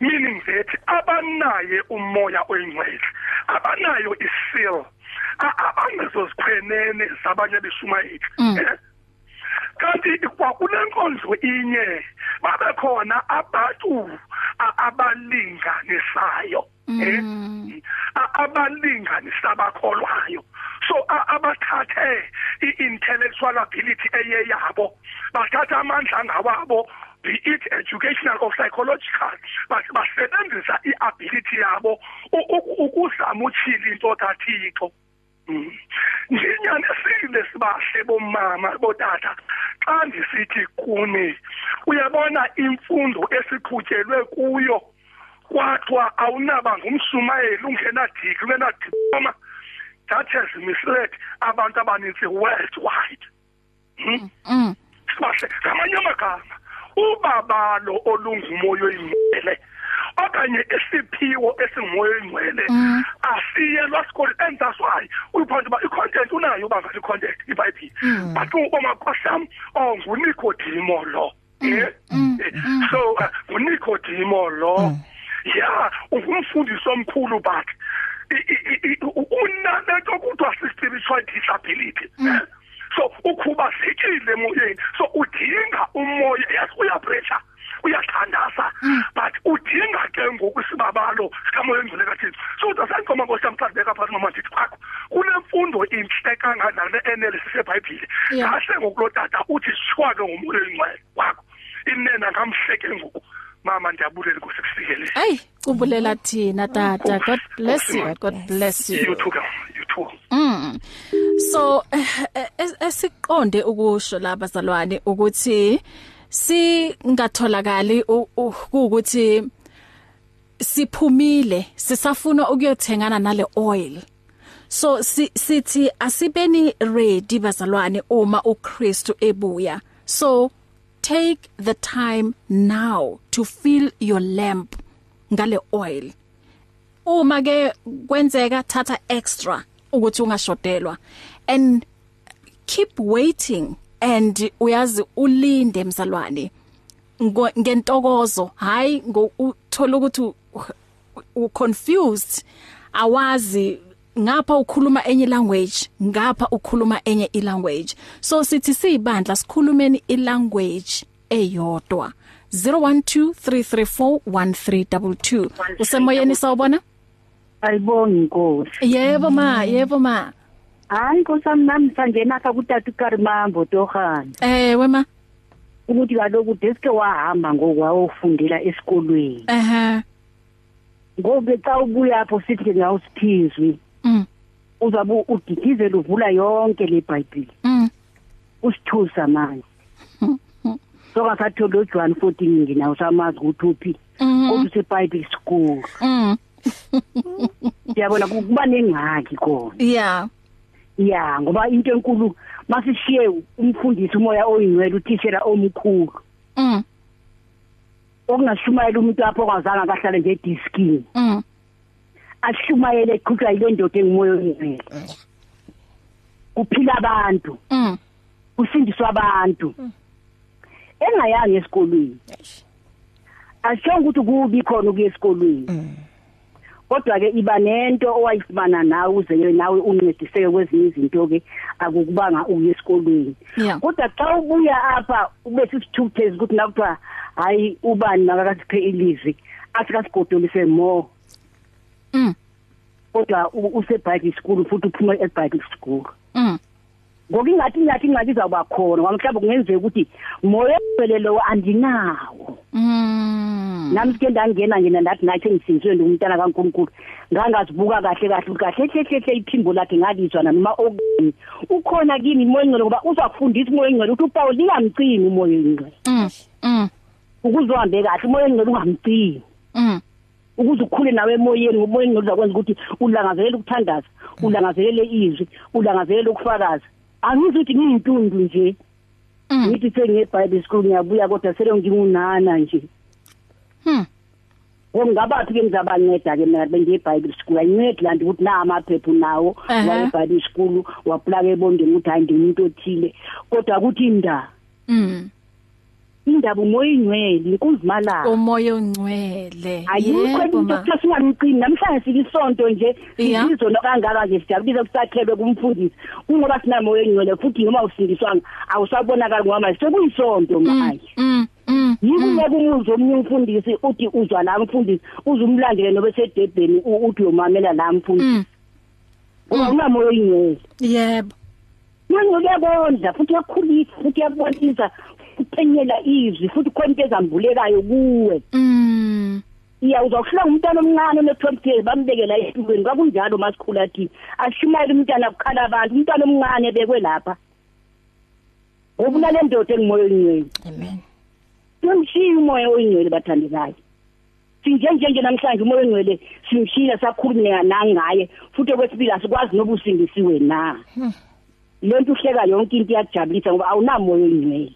meaning that abanaye umoya oyingcwele abanayo isil abangezozikhwenene zabanye beshumayeli Mm. eh? Kanti kwakule nkonzo inye babekhona abantu a- abalinganisayo eh? Mm. A- abalinganisa abakholwayo so abathathe i-intellectual ability eye yabo bathatha amandla ngawabo be it educational or psychological but basebenzisa iability yabo ukuzama uchila into kaThixo njinyane sile sibahle bomama botata. Xa ndisithi kuni uyabona imfundo esiqhutyelwe kuyo. Kwathiwa awunaba ngumshumayeli ungenadiki ungenadiploma that has misled abantu abaninzi worldwide. Mm, mm. sibahle ngamanye amagama. Ubabalo olungumoya oyingcwele okanye isiphiwo esingumoya oyingcwele mm. asiyelwa sikole and that's why uyiphonto uba i-content unayo uba ngale i-content ibhayibhile but umakwasam oh ngunikodimo lo. Yeah so uh, ngunikodimo lo. Yeah ungumfundisi omkhulu but unalento kuthiwa si-spiritual disability so ukhubazekile emoyeni. So udinga umoya. Yazi uyapressure. Uyathandaza but udinga ke ngokusibabalo sikamoya engcwele kathixo. So zasangicoma ngosamhlabeka phakathi mama ndithi kwakho kunemfundo inhle kangaka ne-analysis ebhayibhile kahle ngokulotata uthi shwake ngomoya engcwele wakho inena ngamhleke ngoku. Mama ndiyabulela kusikufikele hey kubulela thina tata. God bless you god bless you. You too you too. Mm. So esiqonde ukusho labazalwane ukuthi singatholakali ukuthi siphumile sisafuna ukuyothengana nale oil. So sithi asibeni ready bazalwane uma uKristu ebuya. So take the time now to fill your lamp ngale oil. Uma ke kwenzeka thatha extra ukuthi ungashodelwa. And keep waiting and uyazi ulinde mzalwane ngentokozo. Hayi ngokuthola ukuthi u confused. Awazi ngapha ukhuluma enye language ngapha ukhuluma enye ilanguage. So sithi sibandla sikhulumeni ilanguage eyodwa. 0123341322 usemoyeni sawubona? Ayibongi inkosi yebo ma yebo ma. Hayi nkosami nami sangena apha kutata ukarimambo tohana ewe ma. Ukuthi kaloku deske wahamba ngokwawofundela esikolweni. Ehe. Ngobe xa ubuya apho sithi ke ngawusiphizwi mm. Uzabe udidizela uvula yonke le bhayibhile mm. Usithusa manje. So ngasathola uJohn 14 nginawo samazi ukuthi uphi. Kodwa useBible school. Mm. Yabona kuba nengxaki khona. Yeah. Ya ngoba into enkulu masishiye umfundisi umoya oyingcwele uthishela omkhulu. Mm. Okungashumayela umuntu apho kwazanga kahlale nje diskini mm. Ashumayele eqhutshwa yile ndoda engimoya oyingcwele kuphila abantu. Mm. Kusindiswa abantu. Engayanga esikolweni. Ashonga ukuthi kubi khona ukuya esikolweni. Kodwa ke iba nento owayifumana nawe uze nawe uncediseke kwezinye izinto ke akukubanga uye esikolweni kodwa xa ubuya apha ube sisithuphe ukuthi nakuthiwa hayi ubani nakasiphe ilizwi athi kasigodolise more mm kodwa u- useBible school futhi uphuma eBible school mm ngoba ingathi ingathi ingxaki izawuba khona ngoba mhlawumbe kungenzeka ukuthi moya lo andinawo. Mm nami sike ndangena ngena ndathi nathi ngisinzwe ngumntana kaNkulunkulu. Ngangazibuka kahle kahle kahle hle hle iphimbo lakhe ngalizwa noma okuni ukhona kimi moya engcwele ngoba uzafundisa moya engcwele ukuthi uPaul lingamcini umoya engcwele. Mm mm ukuzohambe kahle moya engcwele ungamcini mm ukuze ukhule nawe emoyeni umoya engcwele uzakwenza ukuthi ulangazelele ukuthandaza ulangazelele izwi ulangazelele ukufakaza. Angizi ukuthi ngiyintundu nje. Mm. Ngithi sengiyeBible school ngiyabuya kodwa sele ngingunana nje. Hmm. Ngokungabathi ke ngizabanceda ke mina bengiye eBible school. Ayincedi lanti ukuthi na amaphepha nawo Ehhe. wa eBible school waplaka ebondeni ukuthi hayi ngimuntu othile. Kodwa ukuthi inda mm. Indaba umoya ingcwele inkunzimalanga umoya ongcwele. Ayikho yebo into ma. kuthiwa singamcini namhlanje sike isonto nje Yeah. sizona kangaka nje sijabulize kusakhelwe kumfundisi. Kungoba sinamoya engcwele futhi noma usindiswanga awusabonakali ngoba manje sekuyisonto manje. mm mm yikho kumuzwa omnye umfundisi uthi uzwa la mfundisi uzumlandele nobe sedebheni u- uthi uyomamela la mfundisi. Mm. Ngoba unamoya oyingcwele yebo. Manje uyabondla futhi uyakhulisa futhi uyabonisa. Uphenyela izwi futhi khona into ezambulekayo kuwe. Mm. iya uzokuhlanga umntana omncane one-20 years bambeke la esitulweni kwakunjalo masikhulu athi ashumayele umntana kukhala abantu umntana omncane bekwe lapha. Ngoba unale ndoda engimoya oyingcwele amen. Simshiya umoya oyingcwele bathandekayo. Sinje nje nje namhlanje umoya oyingcwele simshiya sakhuluma nangaye futhi okwesibili asikwazi noba usindisiwe na. Lento uhleka yonke into iyajabulisa ngoba awunamoya oyingcwele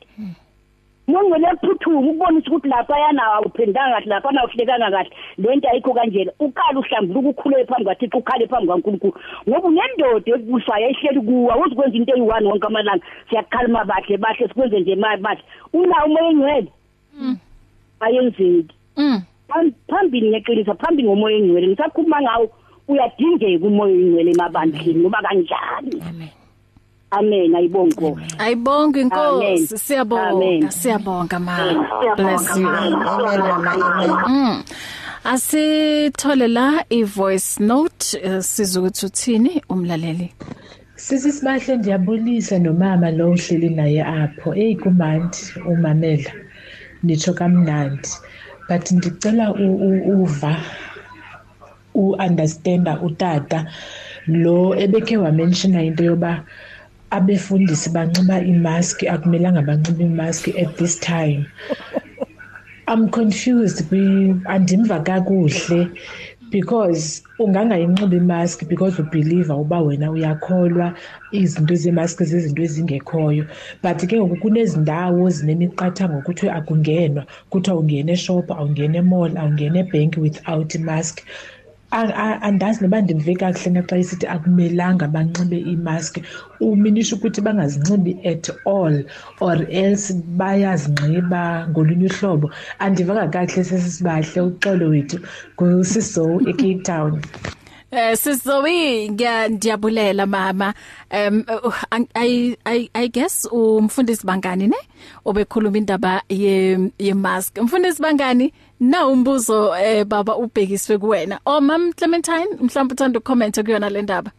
Mongwele ephuthuma ukubonisa ukuthi lapha yana awuphendanga kahle lapha na uhlekanga kahle. Lento ayikho kanjena. Ukala uhlambuluka ukhulele phambi kwaThixo ukhale phambi kwaNkulunkulu ngoba unendoda ekubusayo ehleli kuwa uzikwenza into eyi1 wonke amalanga. Siyakhalima bahle bahle sikwenze nje imali bahle unawo umoya engcwele ayenzeki. Mm. Pham- phambili ngeqinisa phambili ngomoya engcwele ngisakhuluma ngawo uyadingeka umoya engcwele emabandleni ngoba kanjani? Amen. Amen ayibonge Nkosi Ayibonga inkosi Amen. siyabonga Amen. siyabonga ma bless you amen mama amen Mm. Asithole la i voice note eh, sizokuthi uthini umlaleli Sisi sibahle ndiyabulisa nomama lo uhleli naye apho. Ey kumandi umamela. Nitsho kamnandi. But ndicela u- u- uva uunderstanda utata lo ebekhe wamentiona into yoba abefundisi banxiba imaski akumelanga banxibe imaski at this time. I'm confused kwi andimva kakuhle because ungangayinxiba imask because ubelieve uba wena uyakholwa izinto zemask zezinto ezingekhoyo. But ke ngoku kunezindawo zinemiqathango ukuthi akungenwa. Kuthiwa ungena eshop awungena emall awungena ebhenki without imask A- a- andazi noba ndimve kakuhle naxa isithi akumelanga banxibe iimaski. Uminisho ukuthi bangazinxibi at all or else bayazinxiba ngolunye uhlobo. Andivanga kakuhle sesisibahle uxolo wethu ngusiso ecape town. Eh sizowi ngiyabulela mama. Um I I I guess umfundisi bangani ne? Obekhuluma indaba ye ye mask. Umfundisi bangani na umbuzo eh baba ubhekiswe kuwena. Oh mam Clementine mhlawumbe uthanda ucomment kuyona le ndaba?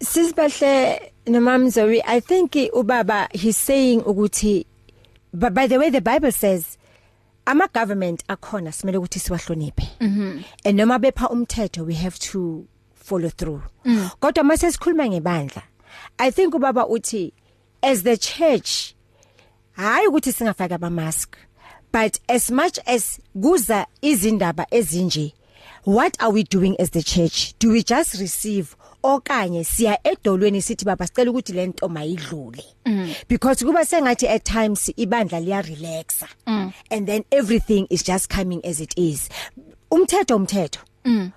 Sisibahle nomam Zoe I think ubaba he's saying ukuthi but by the way the Bible says ama government akhona simele ukuthi siwahloniphe. Mhm. And noma bepha umthetho we have to follow through. Kodwa mase sikhuluma ngebandla I think ubaba uthi as the church hayi ukuthi singafaka ama mask but as much as kuza izindaba ezinje what are we doing as the church? Do we just receive? Okanye siya edolweni sithi baba sicela ukuthi lento mayidlule. Because kuba sengathi at times ibandla liya relaxa and then everything is just coming as it is. Umthetho umthetho.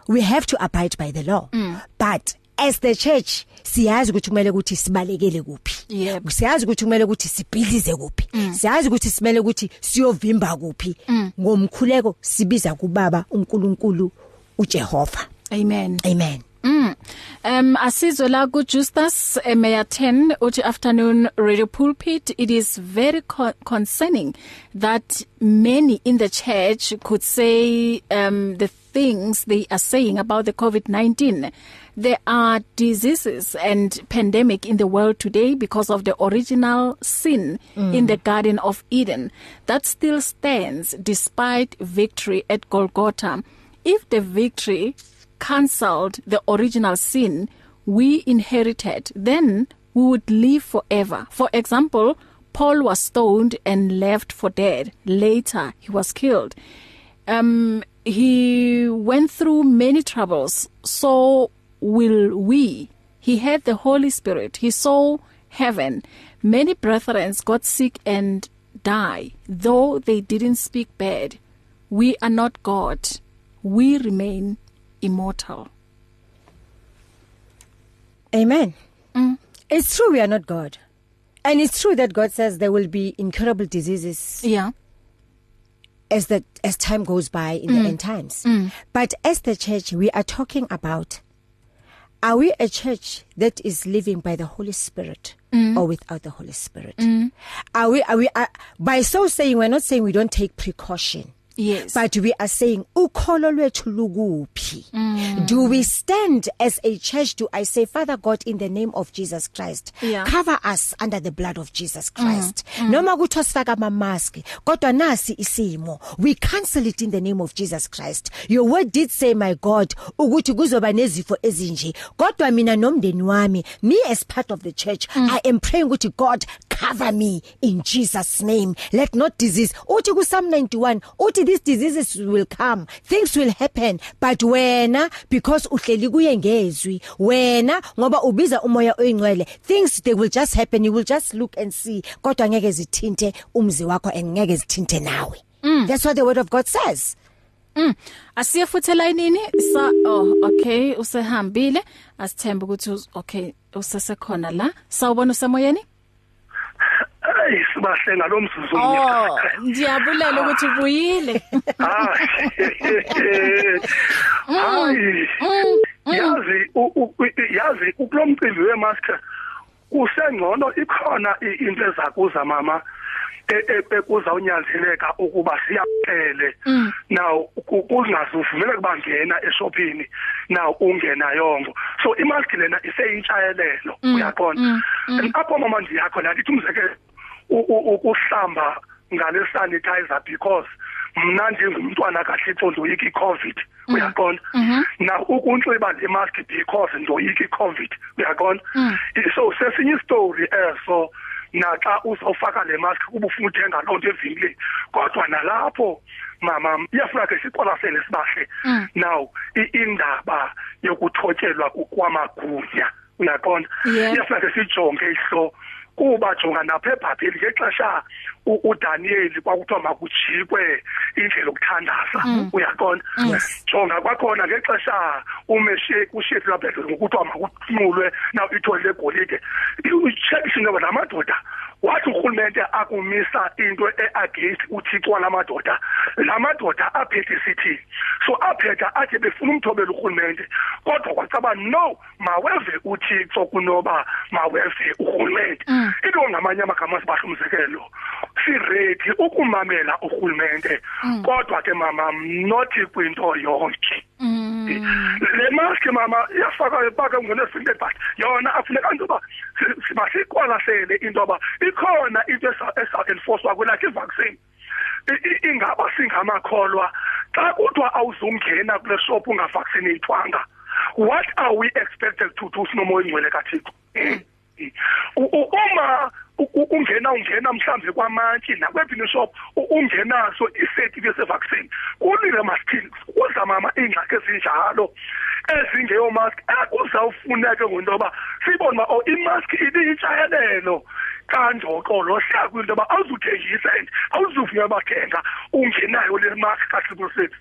We have to abide by the law. But as the church siyazi ukuthi kumele ukuthi sibalekele kuphi. Yebo. siyazi ukuthi kumele ukuthi sibhidlize kuphi. Siyazi ukuthi simele ukuthi siyovimba kuphi. Ngomkhuleko sibiza kubaba uNkulunkulu uJehova. Amen. Amen. Mm. Um asizwe la ku Justus Emeya 10 uthi afternoon radio pulpit. It is very co concerning that many in the church could say um the things they are saying about the COVID-19 there are diseases and pandemic in the world today because of the original sin mm. in the garden of Eden that still stands despite victory at Golgotha. If the victory cancelled the original sin we inherited then we would live forever. For example Paul was stoned and left for dead. Later he was killed. Um he went through many troubles. So will we. He had the holy spirit. He saw heaven. Many brethren got sick and die though they didn't speak bad we are not god. We remain immortal. Amen. Mm. it's true we are not god. And it's true that god says there will be incurable diseases yeah. as the as time goes by in mm. the end times. Mm. but as the church we are talking about are we a church that is living by the holy spirit mm. or without the holy spirit mm. are we are we are, by so saying we're not saying we don't take precaution Yes. but we are saying ukholo lwethu lukuphi mm. do we stand as a church do i say father god in the name of jesus christ Yeah. cover us under the blood of jesus christ mm. Mm. noma kuthi sifaka ama mask kodwa nasi isimo we cancel it in the name of jesus christ your word did say my god ukuthi kuzoba nezifo ezinje kodwa mina nomndeni wami me as part of the church mm. i am praying ukuthi god cover me in jesus name let not disease uthi ku psalm 91 uthi these diseases will come. Things will happen. But wena because uhleli kuye ngezwi wena ngoba ubiza umoya oyingcwele things they will just happen. You will just look and see. Kodwa ngeke zithinte umzi wakho and ngeke zithinte nawe. Mm. that's what the word of god says. Mm. Asiye futhi elayinini? Sa oh okay usehambile. Asithemba ukuthi uz- okay usesekhona la. Sawubona usemoyeni? hey sibahlenga lo mzuzu Oh ndiyabulela ukuthi ubuyile hayi. yazi u- u- u- yazi ukulomcimbi wemaster kusengcono ikhona i- into ezakuza mama e- e- ekuza unyanzeleka ukuba siyaphele now ku- kungazuvumela kubangena eshophini now ungena yongo so imask lena iseyintshayelelo uyaqonda apho mama ndiyakho la ndithi umzekelo u- u- ukuhlamba ngale sanitizer because mna njengumntwana kahlitho ndoyika icovid uyaqonda? Na ukunxiba le mask because ndoyika icovid uyaqonda? So sesinye istory eso naxa uzawufaka le mask kuba ufuna uthenga loo nto evenkileni. Kodwa nalapho mama iyafuna ke siqwalasele sibahle. Now i- indaba yokuthotyelwa ku- kwamagunya uyaqonda? Ke sijonge ihlo kuba jonga naphebhapheli ngexesha u- uDaniel kwakuthiwa makujikwe indlela yokuthandaza. Uyaqonda jonga kwakhona ngexesha umeshe ushefu laphethe ngokuthiwa makuthulwe naw ithole legolide ucheck ngoba lamadoda wathi urhulumente akumisa into eagainst uthixo lamadoda aphethe sithi so aphetha athi befuna umthobela urhulumente kodwa kwacaba no maweve uthixo kunoba maweve urhulumente. Into ngamanye amagama sibahle umzekelo siredi ukumamela urhulumente. Kodwa ke mama mnothi kwinto yonke. Le mask mama iyafaka ipaka ngenesinto but yona afuneka si- simasiqwalasele into yoba ikhona into esa- esa-enforcewa kwelakhe ivaccine. Ingaba singamakholwa. Xa kuthiwa awuzungena kule shop ungavaccinatewanga what are we expected to do? Sinomoya ingcwele kathixo. U- uma ungena ungena mhlambe kwamantshi nakwephi neshop ungenaso icertificate sevaccine kulile masithini kuza mama ingxaki ezinjalo ezingeyo mask ekuzawufuneke ngento yoba sibone uba oh imask ibiyitshayelelo. Kanjokolo hlala kwinto yoba awuzuthengisa and awuzuvunyelwa bathenga ungenayo le mask six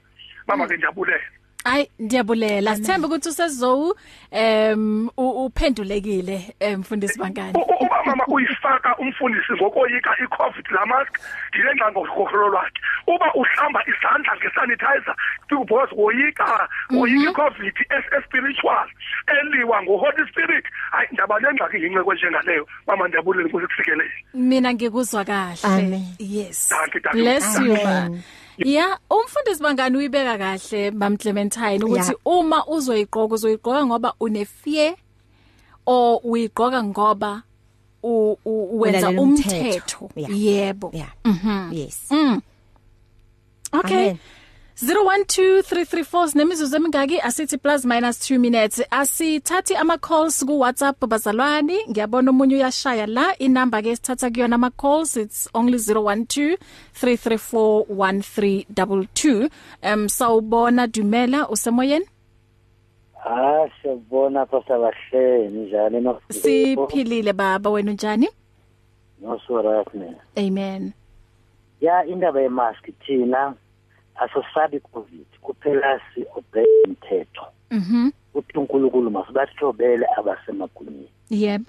mama ke ndiyabulela Ay ndiyabulela. Sithemba ukuthi usezowu em u- uphendulekile emfundisi bangani. U- u- uba mama uyifaka umfundisi ngokoyika i-covid la mask ndilenza ngokholo lwakhe. Uba uhlamba izandla ngesanitizer because woyika woyika i-covid es- espiritual eliwa ngoholy spirit. Hayi ndaba lengxaki yinceko njengaleyo mama ndiyabulela ukuze kufikelele. Mina ngikuzwa kahle. Amen. yes. Danke, danke. bless you ma. Ya umfundisi bangani uyibeka kahle mam Clementine ukuthi Yeah. uma uzoyiqoka uzoyiqoka ngoba une fear or uyigqoka ngoba u- wenza umthetho. Yeah. yebo yeah yes okay Amen. 012334 sinemizuzu emingaki asithi plus minus 2 minutes. Asithathi ama calls ku WhatsApp bazalwani ngiyabona umunye uyashaya la. Inamba ke sithatha kuyona ama calls it's only 0123341322 um sawubona Dumela usemoyeni? Ah siyabona phasa bahle njani? No siphilile baba wena unjani? No so right man. Amen. Ya indaba ye mask thina asosabi covid. Kuphela si obey umthetho. Mhm uthi uNkulunkulu masibathi thobele abasemagunyeni yep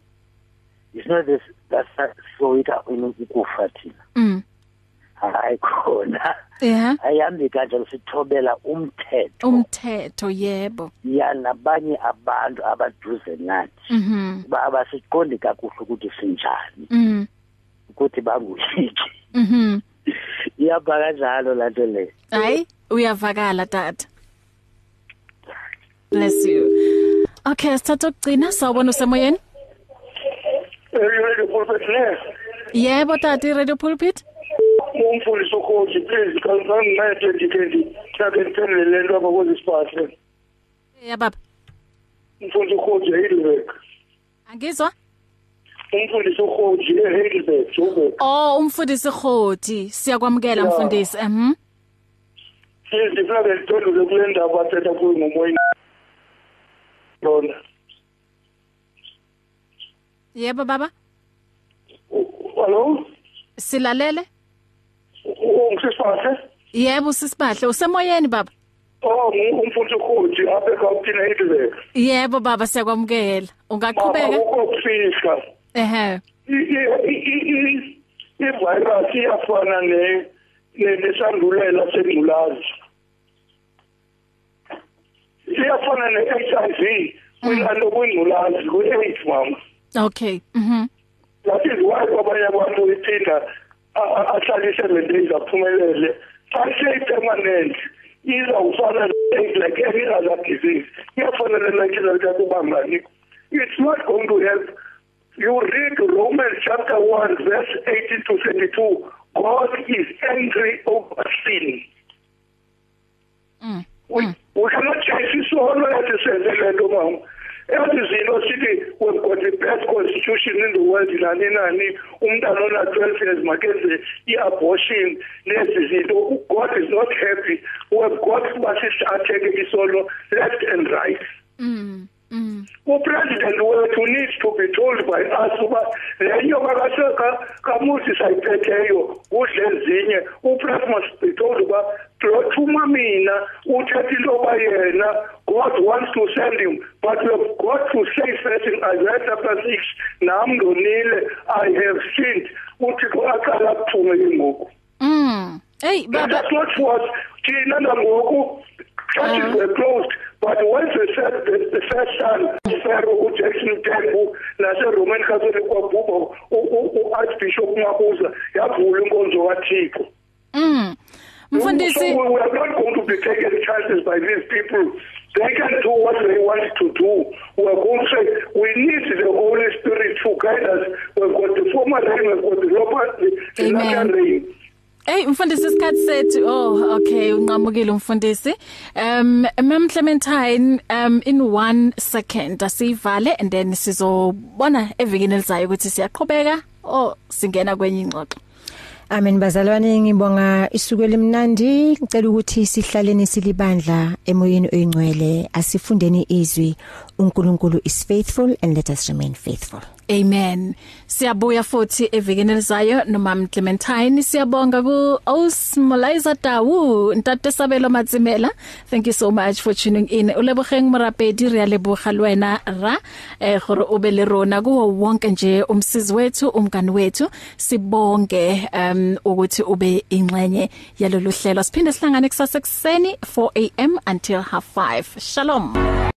it's not this that's so it ukufa thina. Mm. Hayi khona. Yeah. Ayihambi kanjalo sithobela umthetho. Umthetho yebo. Ya nabanye abantu abaduze nathi. Mhm ba abasiqondi kakuhle ukuthi sinjani. Mhm ukuthi banguyiki mhm iyaba kanjalo la nto le. Hayi uyavakala tata. Bless you. Okay sithatha ukugcina sawubona usemoyeni? Radio pulpit ne? Yebo tata i-radio pulpit. Umfundisi ukhoji please kangincede ndike ndithathe ndiphendule le nto apha kwezi siphahle ya baba. Umfundisi ukhoji eheidelberg angizwa? Umfundisi ukhoji eheidelberg joburg. Oh umfundisi khoti siyakwamukela mfundisi. Mhm. Ke ndiphendule kule ndaba athetha kuyo ngomoyeni. Yona. Yebo baba? Hallo silalele? Ungisisibahle yebo sisibahle usemoyeni baba? Oh umfundisi ukhoji apha eGauteng eheidelberg yebo baba siyakwamukela. Ungaqhubeka? Ukufihla ehe. I-virus iyafana ne nesandulela sengculazi. Iyafana ne-HIV kwinanto kwingculazi kwi-AIDS mama. Okay mhm. That is why abanye abantu iphinda ahlale i-seven days aphumelele xa seyi-permanent izawufana like any other disease. Iyafana ne-nakilaka kubambani it's not going to help you read Romans chapter 1 verse 18 to 22 God is angry over sin mm. we, we cannot change isono yathi senze le nto mama ethi zinto sithi we've got the best constitution in the world nani nani umntana ona 12 years makenze i-abortion lezi zinto god is not happy we've got uba sisathe-ke isono left and right mm. Mm. Upresident wethu needs to be told by us uba le nyoka kamusi sayiphetheyo udle ezinye. Upresident must be told uba lothuma mina uthetha into yoba yena god wants to send him but we've got to say first in isaiah chapter 6 nam ndonile i have sinned. Uthixo aqala akuthume ke ngoku. Mm. hey baba that's not force thina nangoku churches were closed. But once the first the, the first son Pharaoh uJackson Temple nase Roman Catholic kwabhubha uArchbishop Mabuza yavula inkonzo kaThixo. Mm. Mfundisi so we are not going to be taken chances by these people. They can do what they want to do. We are going to say we need the holy spirit to guide us. We've got the former rain we've got the lower the, the latter rain Hey mfundisi isikhathi sethu. Oh okay unqamukile umfundisi. Um Ma'am Clementine um in one second asivale and then sizobona evikini elizayo ukuthi siyaqhubeka oh singena kwenye ingxoxo. Amen bazalwane ngibonga isuku elimnandi. Ngicela ukuthi sihlaleni silibandla emoyeni oyingcwele. Asifundeni izwi uNkulunkulu is faithful and let us remain faithful. Amen. Siyabuya futhi evikini elizayo nomam Clementine siyabonga ku Osmolizer Tawu ntate Sabelo Matsimela. Thank you so much for tuning in. Ulebogeng morapedi re leboga lwena ra eh gore o be le rona kuwo wonke nje umsizi wethu umngani wethu sibonge um ukuthi ube ingxenye yalolu hlelo. Siphinde sihlangane kusasa ekseni 4am until half 5. Shalom.